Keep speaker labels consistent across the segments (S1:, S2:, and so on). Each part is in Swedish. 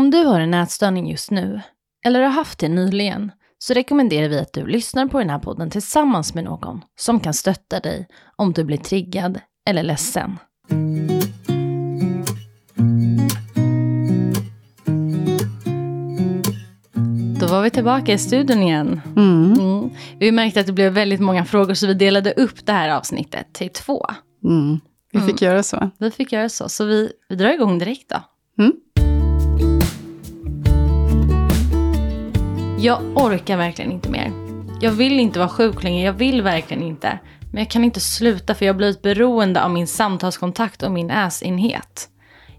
S1: Om du har en nätstörning just nu, eller har haft det nyligen, så rekommenderar vi att du lyssnar på den här podden tillsammans med någon som kan stötta dig om du blir triggad eller ledsen. Då var vi tillbaka i studion igen.
S2: Mm.
S1: Mm. Vi märkte att det blev väldigt många frågor så vi delade upp det här avsnittet till två.
S2: Mm. Vi fick göra så.
S1: Vi fick göra så, så vi, vi drar igång direkt då. Jag orkar verkligen inte mer. Jag vill inte vara sjuk längre, jag vill verkligen inte. Men jag kan inte sluta för jag har blivit beroende av min samtalskontakt och min äsenhet.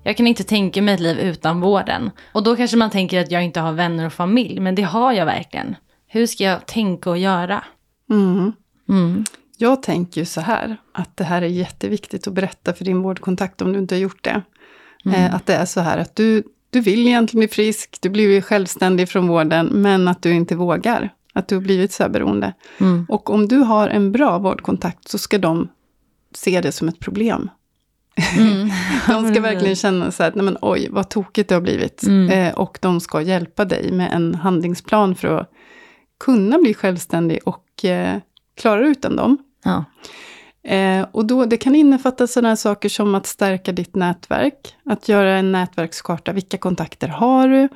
S1: Jag kan inte tänka mig ett liv utan vården. Och då kanske man tänker att jag inte har vänner och familj, men det har jag verkligen. Hur ska jag tänka och göra?
S2: Mm.
S1: Mm.
S2: Jag tänker ju så här, att det här är jätteviktigt att berätta för din vårdkontakt om du inte har gjort det. Eh, att det är så här att du, du vill egentligen bli frisk, du blir ju självständig från vården, men att du inte vågar. Att du har blivit så här beroende.
S1: Mm.
S2: Och om du har en bra vårdkontakt så ska de se det som ett problem.
S1: Mm.
S2: De ska verkligen känna så här, att, nej men oj, vad tokigt det har blivit.
S1: Mm.
S2: Eh, och de ska hjälpa dig med en handlingsplan för att kunna bli självständig och eh, klara utan dem.
S1: Ja.
S2: Eh, och då, det kan innefatta sådana saker som att stärka ditt nätverk, att göra en nätverkskarta. Vilka kontakter har du?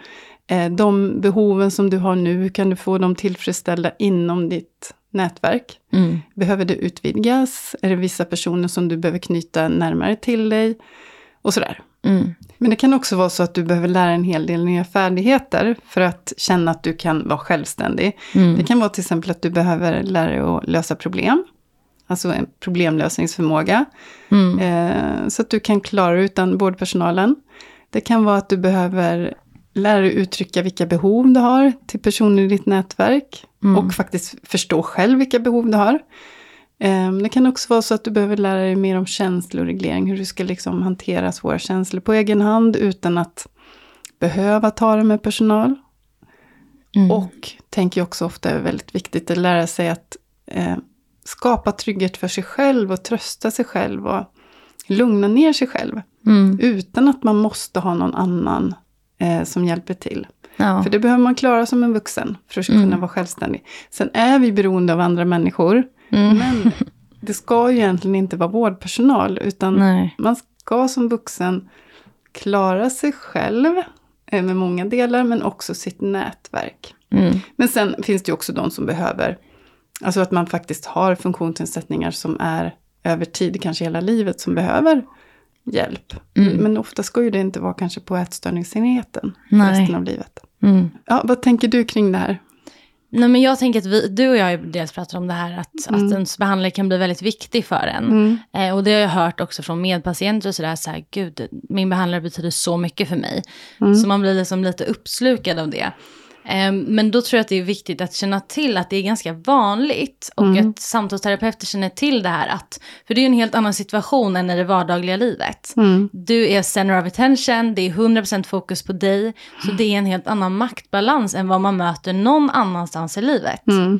S2: Eh, de behoven som du har nu, hur kan du få dem tillfredsställda inom ditt nätverk?
S1: Mm.
S2: Behöver det utvidgas? Är det vissa personer som du behöver knyta närmare till dig? Och sådär.
S1: Mm.
S2: Men det kan också vara så att du behöver lära en hel del nya färdigheter för att känna att du kan vara självständig.
S1: Mm.
S2: Det kan vara till exempel att du behöver lära dig att lösa problem. Alltså en problemlösningsförmåga.
S1: Mm.
S2: Eh, så att du kan klara utan vårdpersonalen. Det kan vara att du behöver lära dig uttrycka vilka behov du har till personer i ditt nätverk.
S1: Mm.
S2: Och faktiskt förstå själv vilka behov du har. Eh, Det kan också vara så att du behöver lära dig mer om känsloreglering. Hur du ska liksom hantera svåra känslor på egen hand utan att behöva ta det med personal.
S1: Mm.
S2: Och tänker jag också ofta är väldigt viktigt att lära sig att eh, skapa trygghet för sig själv och trösta sig själv och lugna ner sig själv.
S1: Mm.
S2: Utan att man måste ha någon annan eh, som hjälper till.
S1: Ja.
S2: För det behöver man klara som en vuxen för att kunna
S1: Mm.
S2: vara självständig. Sen är vi beroende av andra människor.
S1: Mm.
S2: Men det ska ju egentligen inte vara vårdpersonal. Utan
S1: Nej.
S2: man ska som vuxen klara sig själv eh, med många delar. Men också sitt nätverk.
S1: Mm.
S2: Men sen finns det ju också de som behöver, alltså att man faktiskt har funktionsnedsättningar som är över tid, kanske hela livet, som behöver hjälp.
S1: Mm.
S2: Men ofta ska ju det inte vara kanske på ätstörningsenheten
S1: Nej.
S2: resten av livet.
S1: Mm.
S2: Ja, vad tänker du kring det här?
S1: Nej, men jag tänker att vi, du och jag har dels pratat om det här att,
S2: Mm.
S1: att ens behandlare kan bli väldigt viktig för en. Eh, och det har jag hört också från medpatienter och sådär, så här, gud, min behandlare betyder så mycket för mig.
S2: Mm.
S1: Så man blir liksom lite uppslukad av det. Eh, men då tror jag att det är viktigt att känna till att det är ganska vanligt och
S2: Mm.
S1: att samtalsterapeuter känner till det här. Att, för det är en helt annan situation än i det vardagliga livet.
S2: Mm.
S1: Du är center of attention, det är 100% fokus på dig. Så det är en helt annan maktbalans än vad man möter någon annanstans i livet.
S2: Mm.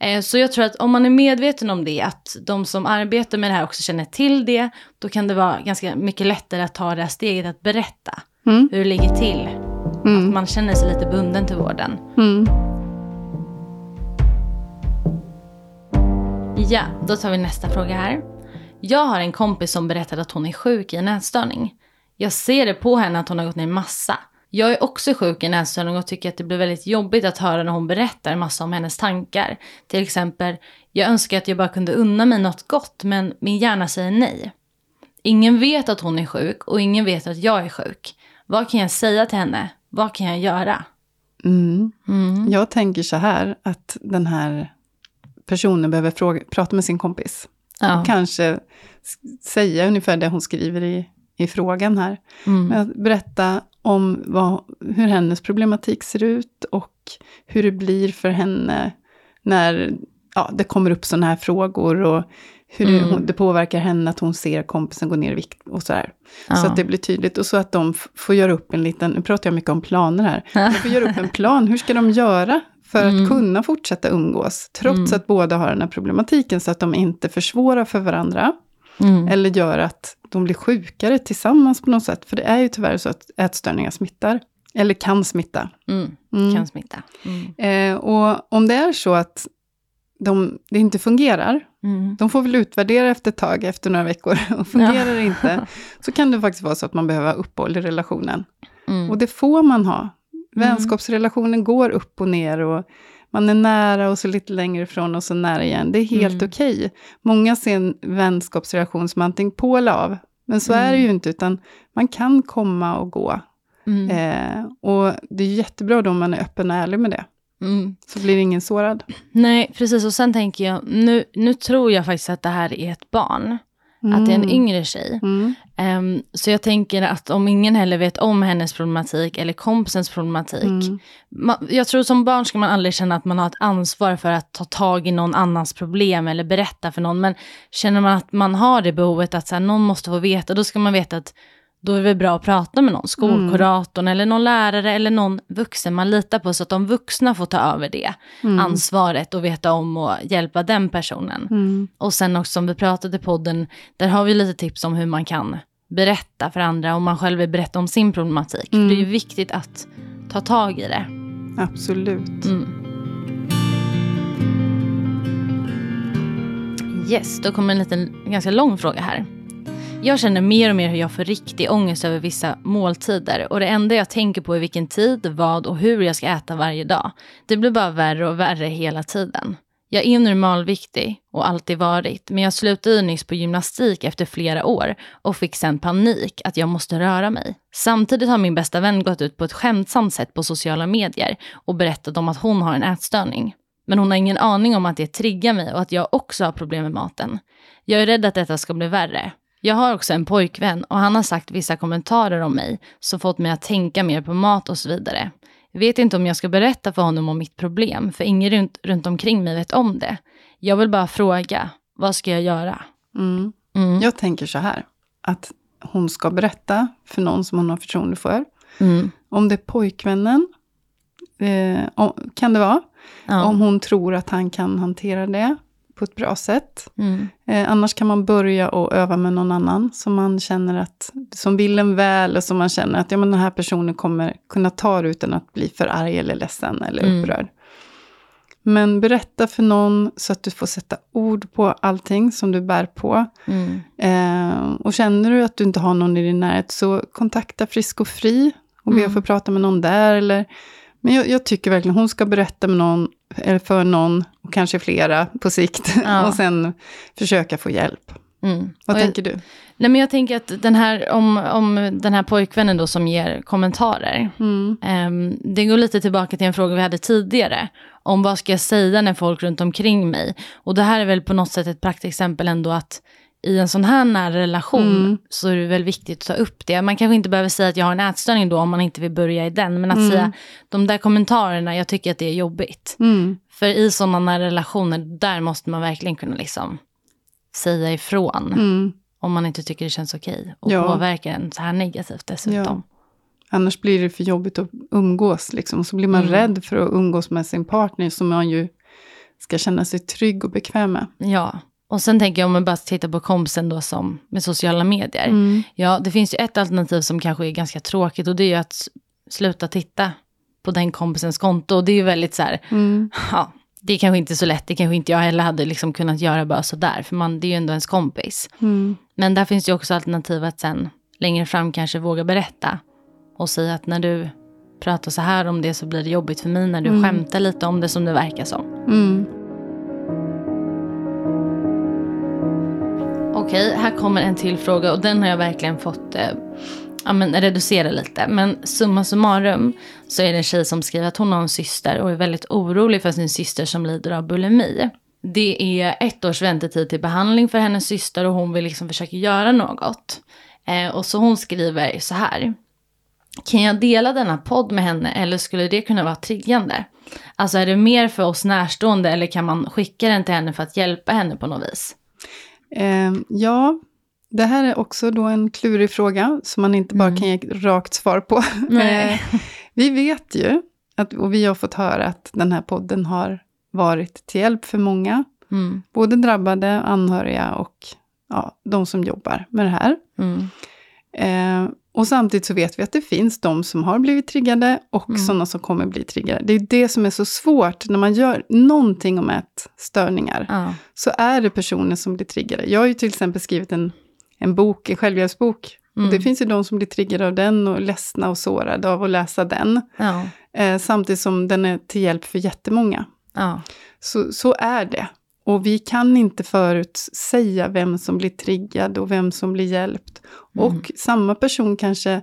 S1: Eh, Så jag tror att om man är medveten om det, att de som arbetar med det här också känner till det, då kan det vara ganska mycket lättare att ta det här steget att berätta
S2: Mm.
S1: hur det ligger till.
S2: Mm.
S1: Man känner sig lite bunden till vården.
S2: Mm.
S1: Ja, då tar vi nästa fråga här. Jag har en kompis som berättade att hon är sjuk i en ätstörning. Jag ser det på henne att hon har gått ner massa. Jag är också sjuk i en ätstörning och tycker att det blir väldigt jobbigt att höra när hon berättar massa om hennes tankar. Till exempel, jag önskar att jag bara kunde unna mig något gott men min hjärna säger nej. Ingen vet att hon är sjuk och ingen vet att jag är sjuk. Vad kan jag säga till henne? Vad kan jag göra?
S2: Mm.
S1: Mm.
S2: Jag tänker så här att den här personen behöver fråga, prata med sin kompis.
S1: Ja.
S2: Kanske säga ungefär det hon skriver i, i frågan här.
S1: Mm.
S2: Berätta om vad, hur hennes problematik ser ut och hur det blir för henne när ja, det kommer upp sådana här frågor och hur det,
S1: Mm.
S2: det påverkar henne att hon ser kompisen gå ner i vikt och sådär. Så
S1: Ja.
S2: att det blir tydligt och så att de får göra upp en liten, nu pratar jag mycket om planer här, de får göra upp en plan, hur ska de göra för att
S1: Mm.
S2: kunna fortsätta umgås, trots
S1: Mm.
S2: att båda har den här problematiken, så att de inte försvårar för varandra.
S1: Mm.
S2: Eller gör att de blir sjukare tillsammans på något sätt. För det är ju tyvärr så att ätstörningar smittar. Eller kan smitta.
S1: Mm.
S2: Mm.
S1: Kan smitta. Mm.
S2: Eh, och om det är så att de, det inte fungerar,
S1: Mm.
S2: de får väl utvärdera efter ett tag, efter några veckor. Och fungerar det inte, så kan det faktiskt vara så att man behöver ha uppehåll i relationen.
S1: Mm.
S2: Och det får man ha. Vänskapsrelationen går upp och ner och man är nära och så lite längre ifrån och så nära igen. Det är helt
S1: Mm.
S2: okej. Många ser en vänskapsrelation som antingen på eller av. Men så är det ju inte, utan man kan komma och gå.
S1: Mm.
S2: Eh, och det är jättebra då om man är öppen och ärlig med det.
S1: Mm.
S2: Så blir ingen sårad.
S1: Nej, precis. Och sen tänker jag, nu, nu tror jag faktiskt att det här är ett barn. Att det är en
S2: Mm.
S1: yngre tjej.
S2: Mm.
S1: Ehm, så jag tänker att om ingen heller vet om hennes problematik eller kompisens problematik.
S2: Mm.
S1: Man, jag tror som barn ska man aldrig känna att man har ett ansvar för att ta tag i någon annans problem eller berätta för någon. Men känner man att man har det behovet att så här, någon måste få veta, då ska man veta att då är det bra att prata med någon, skolkuratorn eller någon lärare eller någon vuxen man litar på så att de vuxna får ta över det ansvaret och veta om och hjälpa den personen.
S2: Mm.
S1: Och sen också som vi pratade i podden, där har vi lite tips om hur man kan berätta för andra om man själv vill berätta om sin problematik. För det är ju viktigt att ta tag i det.
S2: Absolut.
S1: Mm. Yes, då kommer en liten, ganska lång fråga här. Jag känner mer och mer hur jag får riktig ångest över vissa måltider och det enda jag tänker på är vilken tid, vad och hur jag ska äta varje dag. Det blir bara värre och värre hela tiden. Jag är normalviktig och alltid varit, men jag slutade ju nyss på gymnastik efter flera år och fick sen panik att jag måste röra mig. Samtidigt har min bästa vän gått ut på ett skämtsamt sätt på sociala medier och berättat om att hon har en ätstörning. Men hon har ingen aning om att det triggar mig och att jag också har problem med maten. Jag är rädd att detta ska bli värre. Jag har också en pojkvän och han har sagt vissa kommentarer om mig som fått mig att tänka mer på mat och så vidare. Jag vet inte om jag ska berätta för honom om mitt problem, för ingen runt, runt omkring mig vet om det. Jag vill bara fråga, vad ska jag göra?
S2: Mm.
S1: Mm.
S2: Jag tänker så här, att hon ska berätta för någon som hon har förtroende för.
S1: Mm.
S2: Om det är pojkvännen, eh, kan det vara.
S1: Ja.
S2: Om hon tror att han kan hantera det på ett bra sätt.
S1: Mm.
S2: Eh, annars kan man börja och öva med någon annan som man känner att, som vill en väl och som man känner att ja, men den här personen kommer kunna ta det utan att bli för arg eller ledsen eller
S1: Mm.
S2: upprörd. Men berätta för någon så att du får sätta ord på allting som du bär på.
S1: Mm.
S2: Eh, och känner du att du inte har någon i din närhet så kontakta Frisk och Fri och be
S1: Mm.
S2: att få prata med någon där. Eller, men jag, jag tycker verkligen hon ska berätta med någon, eller för någon, och kanske flera på sikt.
S1: Ja.
S2: och sen försöka få hjälp.
S1: Mm.
S2: Vad
S1: Och jag-
S2: tänker du?
S1: Nej men jag tänker att den här, om, om den här pojkvännen då som ger kommentarer.
S2: Mm.
S1: Ehm, det går lite tillbaka till en fråga vi hade tidigare. Om vad ska jag säga när folk runt omkring mig. Och det här är väl på något sätt ett praktexempel ändå att i en sån här nära relation
S2: Mm.
S1: så är det väl viktigt att ta upp det. Man kanske inte behöver säga att jag har en ätstörning då om man inte vill börja i den. Men att
S2: Mm.
S1: säga de där kommentarerna, jag tycker att det är jobbigt.
S2: Mm.
S1: För i sådana nära relationer, där måste man verkligen kunna liksom säga ifrån.
S2: Mm.
S1: Om man inte tycker det känns okej. Och
S2: Ja.
S1: påverkar en så här negativt dessutom.
S2: Annars blir det för jobbigt att umgås. Liksom. Och så blir man
S1: Mm.
S2: rädd för att umgås med sin partner som man ju ska känna sig trygg och bekväm med.
S1: Ja. Och sen tänker jag om man bara tittar på kompisen då som med sociala medier.
S2: Mm.
S1: Ja, det finns ju ett alternativ som kanske är ganska tråkigt och det är ju att sluta titta på den kompisens konto. Och det är ju väldigt så här,
S2: Mm.
S1: ja, det är kanske inte så lätt, det kanske inte jag heller hade liksom kunnat göra bara sådär, för man, det är ju ändå ens kompis.
S2: Mm.
S1: Men där finns ju också alternativ att sen längre fram kanske våga berätta och säga att när du pratar så här om det så blir det jobbigt för mig när du
S2: Mm.
S1: skämtar lite om det som det verkar som.
S2: Mm.
S1: Okej, här kommer en till fråga och den har jag verkligen fått eh, ja, men, reducera lite. Men summa summarum så är det en tjej som skriver att hon har en syster och är väldigt orolig för sin syster som lider av bulimi. Det är ett års väntetid till behandling för hennes syster och hon vill liksom försöka göra något. Eh, och så hon skriver så här. Kan jag dela denna podd med henne eller skulle det kunna vara triggande? Alltså är det mer för oss närstående eller kan man skicka den till henne för att hjälpa henne på något vis?
S2: Eh, ja, det här är också då en klurig fråga som man inte bara
S1: Mm.
S2: kan ge rakt svar på.
S1: Nej.
S2: Eh, vi vet ju, att, och vi har fått höra att den här podden har varit till hjälp för många.
S1: Mm,
S2: Både drabbade, anhöriga och ja, de som jobbar med det här.
S1: mm,
S2: Eh, och samtidigt så vet vi att det finns de som har blivit triggade och
S1: Mm.
S2: sådana som kommer bli triggade. Det är det som är så svårt när man gör någonting om ätstörningar.
S1: Ja.
S2: Så är det personer som blir triggade. Jag har ju till exempel skrivit en, en bok, en självhjälpsbok.
S1: Mm.
S2: Och det finns ju de som blir triggade av den och ledsna och sårade av att läsa den.
S1: Ja.
S2: Eh, samtidigt som den är till hjälp för jättemånga.
S1: Ja.
S2: Så, så är det. Och vi kan inte förutsäga vem som blir triggad och vem som blir hjälpt.
S1: Mm.
S2: Och samma person kanske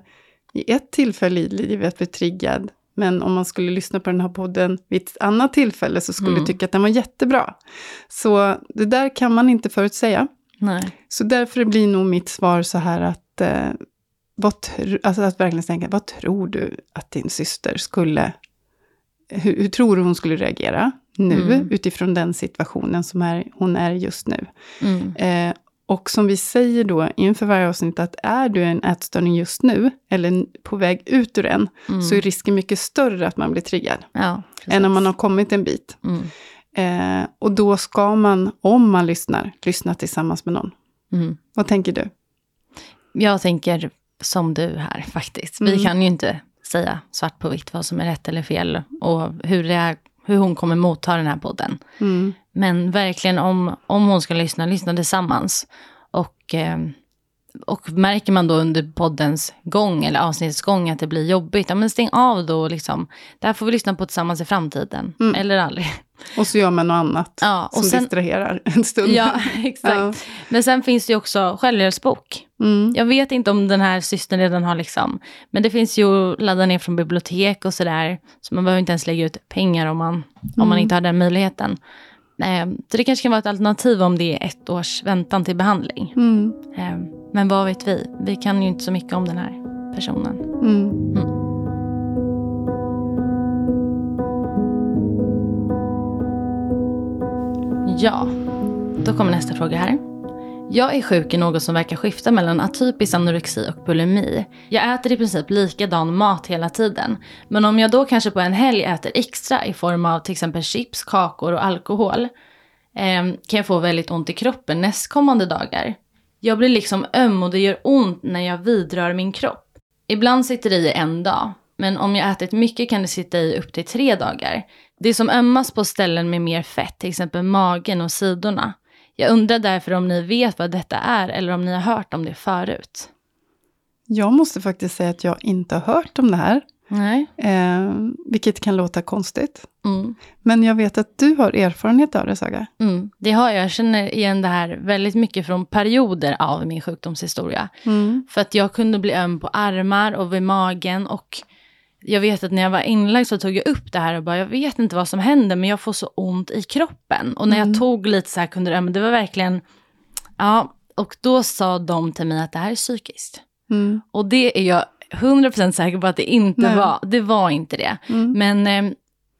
S2: i ett tillfälle i livet blir triggad. Men om man skulle lyssna på den här podden vid ett annat tillfälle så skulle
S1: Mm.
S2: tycka att den var jättebra. Så det där kan man inte förutsäga.
S1: Nej.
S2: Så därför blir nog mitt svar så här att, eh, vad alltså att verkligen tänka, vad tror du att din syster skulle, hur, hur tror du hon skulle reagera nu
S1: Mm.
S2: utifrån den situationen som är, hon är just nu?
S1: Mm.
S2: Eh, och som vi säger då inför varje avsnitt att är du en ätstörning just nu, eller på väg ut ur en,
S1: Mm.
S2: så är risken mycket större att man blir triggad,
S1: Ja,
S2: än om man har kommit en bit.
S1: Mm.
S2: Eh, och då ska man, om man lyssnar, lyssna tillsammans med någon.
S1: Mm.
S2: Vad tänker du?
S1: Jag tänker som du här faktiskt. Vi
S2: Mm.
S1: kan ju inte säga svart på vitt vad som är rätt eller fel och hur, det är, hur hon kommer motta den här podden.
S2: Mm.
S1: Men verkligen om, om hon ska lyssna, lyssna tillsammans. Och, eh, och märker man då under poddens gång eller avsnittets gång att det blir jobbigt, ja men stäng av då liksom, det här får vi lyssna på tillsammans i framtiden.
S2: Mm.
S1: Eller aldrig.
S2: Och så gör man något annat
S1: Ja,
S2: som
S1: sen-
S2: distraherar en stund.
S1: Ja, exakt.
S2: Ja.
S1: Men sen finns det ju också självhjälpsbok.
S2: Mm.
S1: Jag vet inte om den här systern redan har liksom, men det finns ju att ladda ner från bibliotek och sådär. Så man behöver inte ens lägga ut pengar om man, om man
S2: Mm.
S1: inte har den möjligheten. Eh, så det kanske kan vara ett alternativ om det är ett års väntan till behandling.
S2: Mm.
S1: Men vad vet vi? Vi kan ju inte så mycket om den här personen.
S2: Mm.
S1: Ja, då kommer nästa fråga här. Jag är sjuk i något som verkar skifta mellan atypisk anorexi och bulimi. Jag äter i princip likadan mat hela tiden. Men om jag då kanske på en helg äter extra i form av till exempel chips, kakor och alkohol eh, kan jag få väldigt ont i kroppen nästkommande dagar. Jag blir liksom öm och det gör ont när jag vidrör min kropp. Ibland sitter det i en dag, men om jag ätit mycket kan det sitta i upp till tre dagar. Det som ömmas på ställen med mer fett, till exempel magen och sidorna. Jag undrar därför om ni vet vad detta är eller om ni har hört om det förut.
S2: Jag måste faktiskt säga att jag inte har hört om det här.
S1: Nej.
S2: Eh, vilket kan låta konstigt.
S1: Mm.
S2: Men jag vet att du har erfarenhet av det, Saga.
S1: Mm. Det har jag. Jag känner igen det här väldigt mycket från perioder av min sjukdomshistoria.
S2: Mm.
S1: För att jag kunde bli öm på armar och vid magen. Och jag vet att när jag var inlagd så tog jag upp det här och bara, jag vet inte vad som händer, men jag får så ont i kroppen. Och när jag
S2: Mm.
S1: tog lite så här kunde det, men det var verkligen, ja, och då sa de till mig att det här är psykiskt.
S2: Mm.
S1: Och det är jag 100% säker på att det inte
S2: Nej.
S1: var. Det var inte det.
S2: Mm.
S1: Men, eh,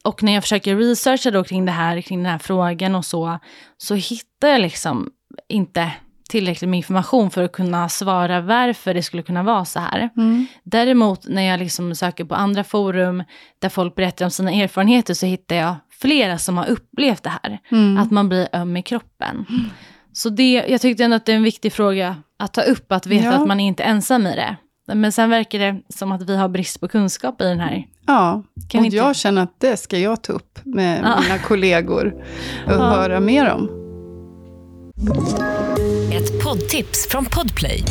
S1: och när jag försöker researcha då kring det här, kring den här frågan och så, så hittar jag liksom inte tillräckligt med information för att kunna svara varför det skulle kunna vara så här.
S2: Mm.
S1: Däremot när jag liksom söker på andra forum där folk berättar om sina erfarenheter så hittar jag flera som har upplevt det här.
S2: Mm.
S1: Att man blir öm i kroppen. Så det, jag tyckte ändå att det är en viktig fråga att ta upp, att veta
S2: Ja.
S1: att man är inte ensam i det. Men sen verkar det som att vi har brist på kunskap i den här.
S2: Ja,
S1: Kan
S2: och
S1: inte-
S2: jag känner att det ska jag ta upp med
S1: Ja.
S2: mina kollegor och
S1: Ja.
S2: höra mer om.
S3: Ett poddtips från Podplay.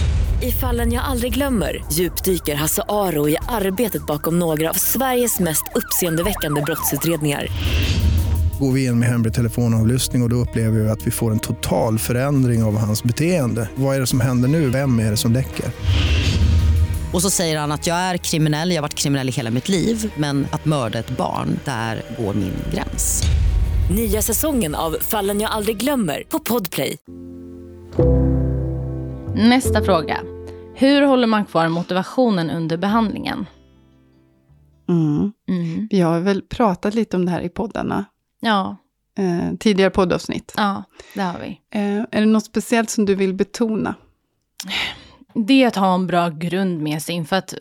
S3: I fallen jag aldrig glömmer djupdyker Hasse Aro i arbetet bakom några av Sveriges mest uppseendeväckande brottsutredningar.
S4: Går vi in med hemlig telefonavlyssning och, och då upplever vi att vi får en total förändring av hans beteende. Vad är det som händer nu? Vem är det som läcker?
S5: Och så säger han att jag är kriminell, jag har varit kriminell i hela mitt liv men att mörda ett barn, där går min gräns.
S3: Nya säsongen av Fallen jag aldrig glömmer på Podplay.
S1: Nästa fråga. Hur håller man kvar motivationen under behandlingen?
S2: Mm.
S1: Mm.
S2: Vi har väl pratat lite om det här i poddarna,
S1: Ja,
S2: eh, tidigare poddavsnitt.
S1: ja, det har vi.
S2: Eh, är det något speciellt som du vill betona?
S1: Det är att ha en bra grund med sig, för att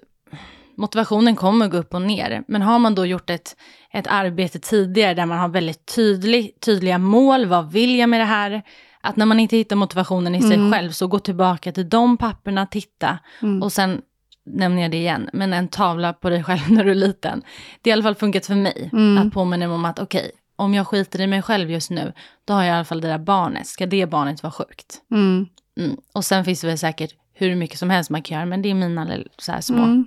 S1: motivationen kommer gå upp och ner. Men har man då gjort ett, ett arbete tidigare där man har väldigt tydlig, tydliga mål, vad vill jag med det här? Att när man inte hittar motivationen i sig
S2: Mm.
S1: själv så gå tillbaka till de papperna, titta
S2: Mm.
S1: och sen nämner jag det igen, men en tavla på dig själv när du är liten. Det har i alla fall funkat för mig.
S2: Mm.
S1: Att påminna mig om att okej, om jag skiter i mig själv just nu, då har jag i alla fall det där barnet. Ska det barnet vara sjukt?
S2: Mm.
S1: Mm. Och sen finns det väl säkert hur mycket som helst man kan göra, men det är mina så här små.
S2: Mm.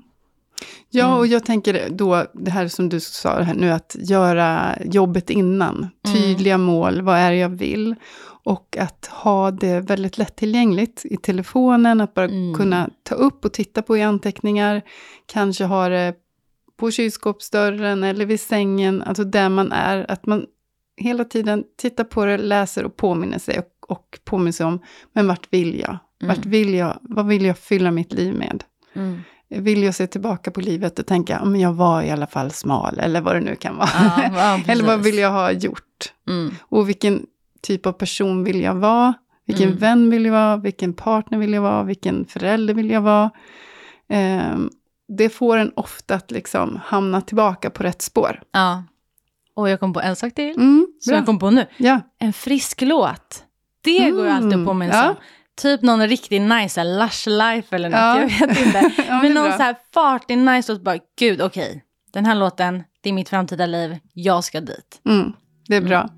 S2: Ja,
S1: Mm.
S2: och jag tänker då, det här som du sa här nu, att göra jobbet innan.
S1: Mm.
S2: Tydliga mål, vad är det jag vill? Och att ha det väldigt lättillgängligt i telefonen, att bara
S1: Mm.
S2: kunna ta upp och titta på i anteckningar. Kanske ha det på kylskåpsdörren eller vid sängen, alltså där man är. Att man hela tiden tittar på det, läser och påminner sig och, och påminner sig om, men vart vill jag? Vart
S1: Mm.
S2: vill jag? Vad vill jag fylla mitt liv med?
S1: Mm.
S2: vill jag se tillbaka på livet och tänka, men jag var i alla fall smal, eller vad det nu kan vara.
S1: Ja, ja,
S2: eller vad vill jag ha gjort?
S1: Mm.
S2: Och vilken typ av person vill jag vara? Vilken
S1: Mm.
S2: vän vill jag vara? Vilken partner vill jag vara? Vilken förälder vill jag vara? Ehm, det får en ofta att liksom hamna tillbaka på rätt spår.
S1: Ja. Och jag kom på en sak till,
S2: Mm,
S1: som jag kom på nu.
S2: Ja.
S1: En frisk låt. Det går ju alltid att påminna sig
S2: ja.
S1: om. Typ någon riktigt nice, lush life eller något,
S2: Ja.
S1: jag vet inte.
S2: Ja,
S1: Men någon
S2: bra.
S1: så här fartig nice låt, bara gud okej, den här låten, det är mitt framtida liv, jag ska dit.
S2: Mm, det är bra.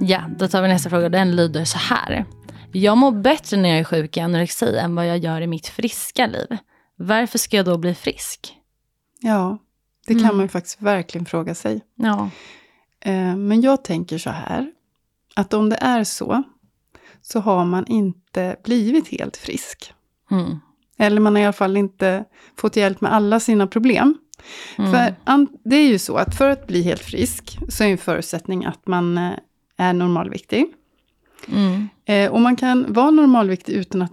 S1: Ja, då tar vi nästa fråga, den lyder så här. Jag mår bättre när jag är sjuk i anorexi än vad jag gör i mitt friska liv. Varför ska jag då bli frisk?
S2: Ja, det kan
S1: Mm.
S2: man faktiskt verkligen fråga sig.
S1: Ja.
S2: Eh, Men jag tänker så här, att om det är så, så har man inte blivit helt frisk.
S1: Mm.
S2: Eller man har i alla fall inte fått hjälp med alla sina problem.
S1: Mm.
S2: För det är ju så att för att bli helt frisk så är en förutsättning att man eh, är normalviktig.
S1: Mm.
S2: Eh, Och man kan vara normalviktig utan att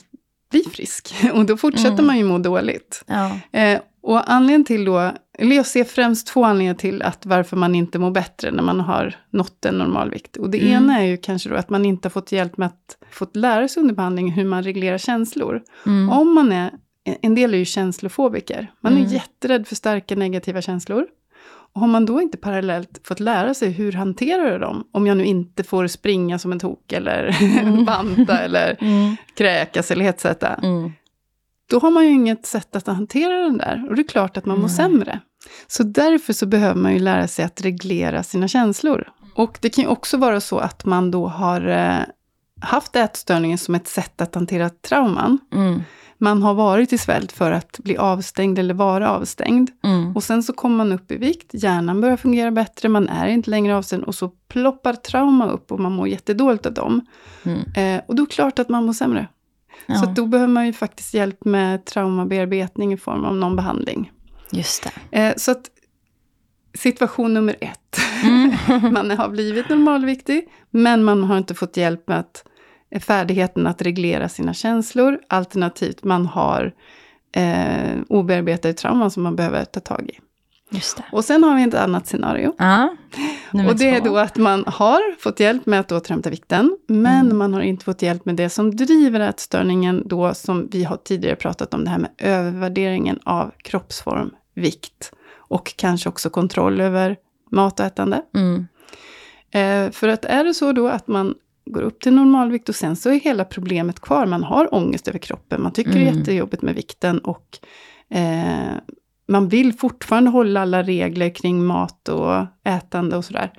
S2: bli frisk. Och då fortsätter
S1: Mm.
S2: man ju må dåligt.
S1: Ja.
S2: Eh, och anledningen till då, eller jag ser främst två anledningar till att varför man inte mår bättre när man har nått en normalvikt. Och det
S1: Mm.
S2: ena är ju kanske då att man inte har fått hjälp med att fått lära sig under behandling hur man reglerar känslor.
S1: Mm.
S2: Om man är, en del är ju känslofobiker, man är
S1: Mm.
S2: jätterädd för starka negativa känslor. Och har man då inte parallellt fått lära sig hur hanterar jag dem? Om jag nu inte får springa som en tok eller
S1: Mm.
S2: banta eller
S1: Mm.
S2: kräkas eller hetsäta
S1: Mm.
S2: då har man ju inget sätt att hantera den där. Och det är klart att man mår
S1: Nej.
S2: sämre. Så därför så behöver man ju lära sig att reglera sina känslor. Och det kan ju också vara så att man då har eh, haft ätstörningen som ett sätt att hantera trauman.
S1: Mm.
S2: Man har varit i svält för att bli avstängd eller vara avstängd.
S1: Mm.
S2: Och sen så kommer man upp i vikt, hjärnan börjar fungera bättre, man är inte längre avstängd och så ploppar trauma upp och man mår jättedåligt av dem.
S1: Mm.
S2: Eh, och då är det klart att man mår sämre.
S1: Ja.
S2: Så då behöver man ju faktiskt hjälp med traumabearbetning i form av någon behandling.
S1: Just det.
S2: Eh, så att situation nummer ett.
S1: Mm.
S2: man har blivit normalviktig, men man har inte fått hjälp med att, eh, färdigheten att reglera sina känslor. Alternativt man har eh, obearbetade trauman som man behöver ta tag i.
S1: Just det.
S2: Och sen har vi ett annat scenario.
S1: Nummer
S2: Och det är då att man har fått hjälp med att återhämta vikten, men
S1: Mm.
S2: man har inte fått hjälp med det som driver ätstörningen då, som vi har tidigare pratat om, det här med övervärderingen av kroppsform, vikt och kanske också kontroll över matätande.
S1: Mm.
S2: Eh, för att är det så då att man går upp till normalvikt och sen så är hela problemet kvar, man har ångest över kroppen, man tycker det är
S1: Mm.
S2: jättejobbigt med vikten och eh, man vill fortfarande hålla alla regler kring mat och ätande och sådär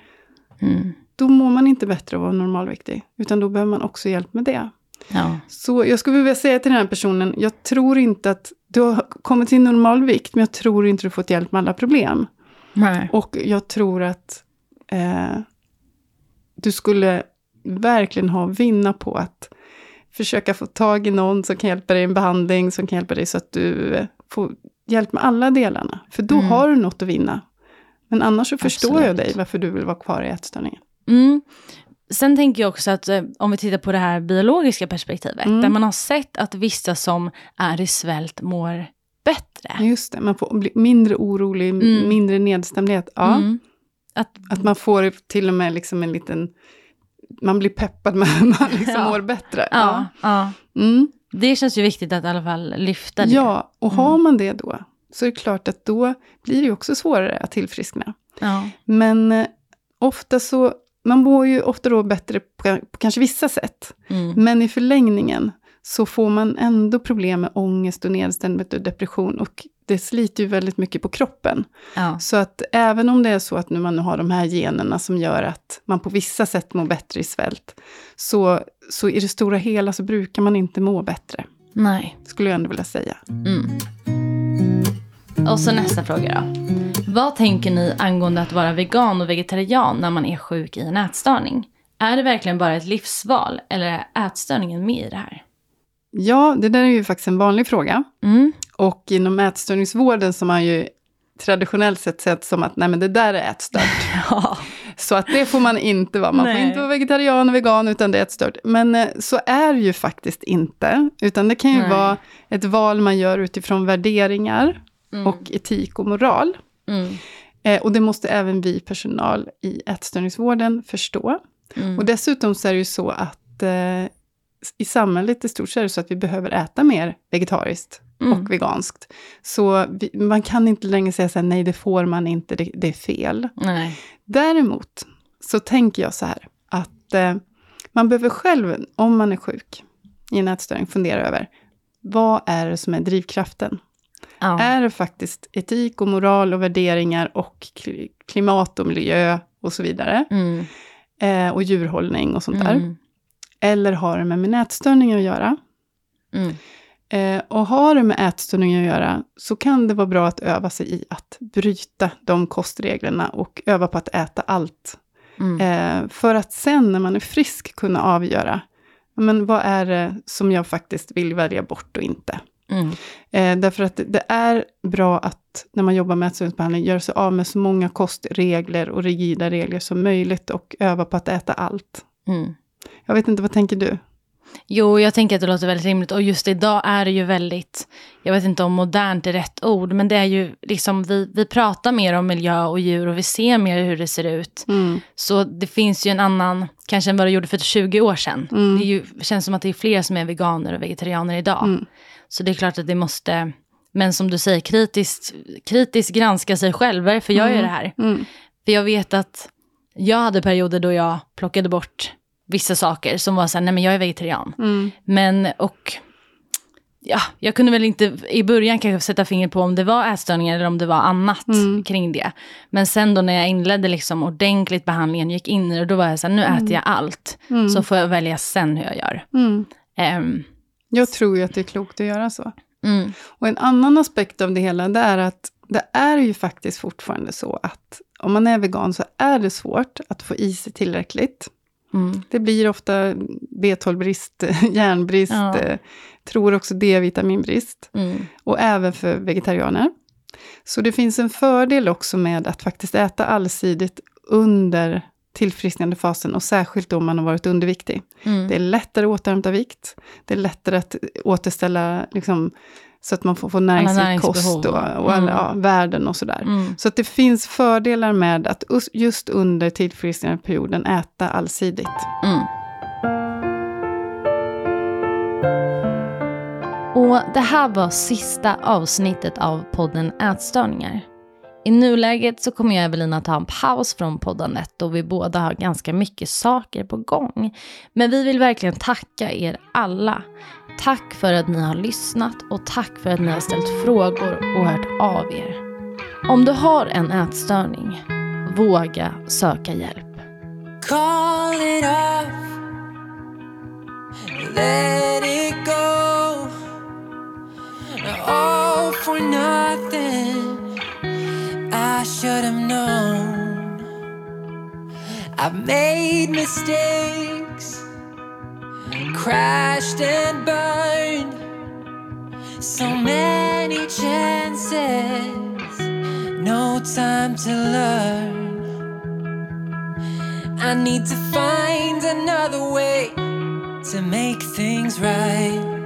S1: Mm.
S2: då mår man inte bättre av att vara normalviktig. Utan då behöver man också hjälp med det.
S1: Ja.
S2: Så jag skulle vilja säga till den här personen, jag tror inte att du har kommit till normalvikt, men jag tror inte du fått hjälp med alla problem.
S1: Nej.
S2: Och jag tror att eh, du skulle verkligen ha vinna på att försöka få tag i någon som kan hjälpa dig i en behandling, som kan hjälpa dig så att du eh, får hjälp med alla delarna. För då
S1: Mm.
S2: har du något att vinna. Men annars så förstår jag
S1: Absolut.
S2: dig varför du vill vara kvar i ätstörningen.
S1: Mm. Sen tänker jag också att eh, om vi tittar på det här biologiska perspektivet,
S2: Mm.
S1: där man har sett att vissa som är i svält mår bättre.
S2: Just det, man får mindre orolig,
S1: Mm.
S2: mindre nedstämdhet. Ja,
S1: Mm. Att,
S2: Att man får till och med liksom en liten... Man blir peppad, men man liksom
S1: Ja.
S2: mår bättre.
S1: ja, ja.
S2: Mm.
S1: Det känns ju viktigt att i alla fall lyfta det.
S2: ja, och har
S1: Mm.
S2: man det då, så är det klart att då blir det ju också svårare att tillfriskna.
S1: Ja.
S2: Men eh, ofta så, man mår ju ofta då bättre på, på kanske vissa sätt.
S1: Mm.
S2: Men i förlängningen så får man ändå problem med ångest och nedstämdhet och depression. Och det sliter ju väldigt mycket på kroppen.
S1: Ja.
S2: Så att även om det är så att nu man nu har de här generna som gör att man på vissa sätt mår bättre i svält, så, så i det stora hela så brukar man inte må bättre,
S1: Nej.
S2: skulle jag ändå vilja säga.
S1: Mm. Och så nästa fråga då. Vad tänker ni angående att vara vegan och vegetarian när man är sjuk i en ätstörning? Är det verkligen bara ett livsval eller är ätstörningen med i det här?
S2: Ja, det där är ju faktiskt en vanlig fråga.
S1: Mm.
S2: Och inom ätstörningsvården som man ju traditionellt sett sett som att nej men det där är ätstört.
S1: Ja.
S2: Så att det får man inte vara. Man
S1: Nej.
S2: får inte vara vegetarian och vegan utan det är ätstört. Men eh, så är det ju faktiskt inte. Utan det kan ju
S1: Nej.
S2: vara ett val man gör utifrån värderingar
S1: Mm.
S2: och etik och moral.
S1: Mm.
S2: Eh, och det måste även vi personal i ätstörningsvården förstå.
S1: Mm.
S2: Och dessutom så är det ju så att eh, i samhället i stort så är det så att vi behöver äta mer vegetariskt
S1: Mm.
S2: och veganskt. Så vi, man kan inte längre säga så här, nej det får man inte, det, det är fel.
S1: Nej.
S2: Däremot så tänker jag så här, att eh, man behöver själv, om man är sjuk i en ätstörning, fundera över, vad är det som är drivkraften?
S1: Ja.
S2: Är det faktiskt etik och moral och värderingar och kli- klimat och miljö och så vidare?
S1: Mm.
S2: Eh, och djurhållning och sånt där.
S1: Mm.
S2: Eller har det med min ätstörning att göra?
S1: Mm.
S2: Eh, och har det med ätstörning att göra, så kan det vara bra att öva sig i att bryta de kostreglerna och öva på att äta allt.
S1: Mm.
S2: Eh, för att sen när man är frisk kunna avgöra, men vad är det som jag faktiskt vill välja bort och inte?
S1: Mm.
S2: Eh, därför att det- är bra att när man jobbar med ätstörningsbehandling göra sig av med så många kostregler och rigida regler som möjligt och öva på att äta allt.
S1: Mm.
S2: Jag vet inte, vad tänker du?
S1: Jo, jag tänker att det låter väldigt rimligt. Och just idag är det ju väldigt, jag vet inte om modernt är rätt ord, men det är ju liksom, vi, vi pratar mer om miljö och djur och vi ser mer hur det ser ut.
S2: Mm.
S1: Så det finns ju en annan, kanske än vad det gjorde för 20 år sedan.
S2: Mm.
S1: Det ju, känns som att det är fler som är veganer och vegetarianer idag.
S2: Mm.
S1: Så det är klart att det måste, men som du säger, kritiskt, kritiskt granska sig själv. Varför gör jag det här?
S2: Mm.
S1: För jag vet att jag hade perioder då jag plockade bort vissa saker som var så här, nej men jag är vegetarian.
S2: Mm.
S1: Men och ja, jag kunde väl inte i början kanske sätta fingret på om det var ätstörningar eller om det var annat
S2: Mm.
S1: kring det. Men sen då när jag inledde liksom ordentligt behandlingen, gick in i det, då var jag så här, nu äter jag allt.
S2: Mm.
S1: Så får jag välja sen hur jag gör.
S2: Mm.
S1: Ehm,
S2: Jag tror ju att det är klokt att göra så.
S1: mm,
S2: Och en annan aspekt av det hela, det är att det är ju faktiskt fortfarande så att om man är vegan så är det svårt att få i sig tillräckligt.
S1: Mm,
S2: Det blir ofta B12-brist, järnbrist,
S1: Ja.
S2: eh, tror också D-vitaminbrist.
S1: mm,
S2: Och även för vegetarianer. Så det finns en fördel också med att faktiskt äta allsidigt under tillfrisknandefasen och särskilt om man har varit underviktig.
S1: mm.
S2: Det är lättare att återhämta vikt. Det är lättare att återställa liksom, så att man får, får näringsrik kost och, och
S1: Mm.
S2: ja, värden och sådär.
S1: Mm.
S2: Så att det finns fördelar med att us- just under tillfrisknandeperioden äta allsidigt.
S1: Mm. Och det här var sista avsnittet av podden Ätstörningar. I nuläget så kommer jag och Evelina ta en paus från poddandet då vi båda har ganska mycket saker på gång. Men vi vill verkligen tacka er alla. Tack för att ni har lyssnat och tack för att ni har ställt frågor och hört av er. Om du har en ätstörning, våga söka hjälp.
S6: Call it off. Let it go. All for nothing. I should have known. I've made mistakes, crashed and burned. So many chances, no time to learn. I need to find another way to make things right.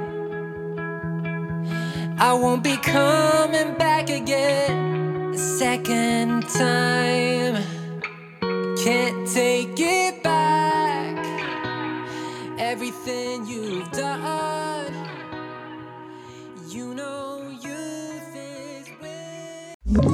S6: I won't be coming back again a second time. Can't take it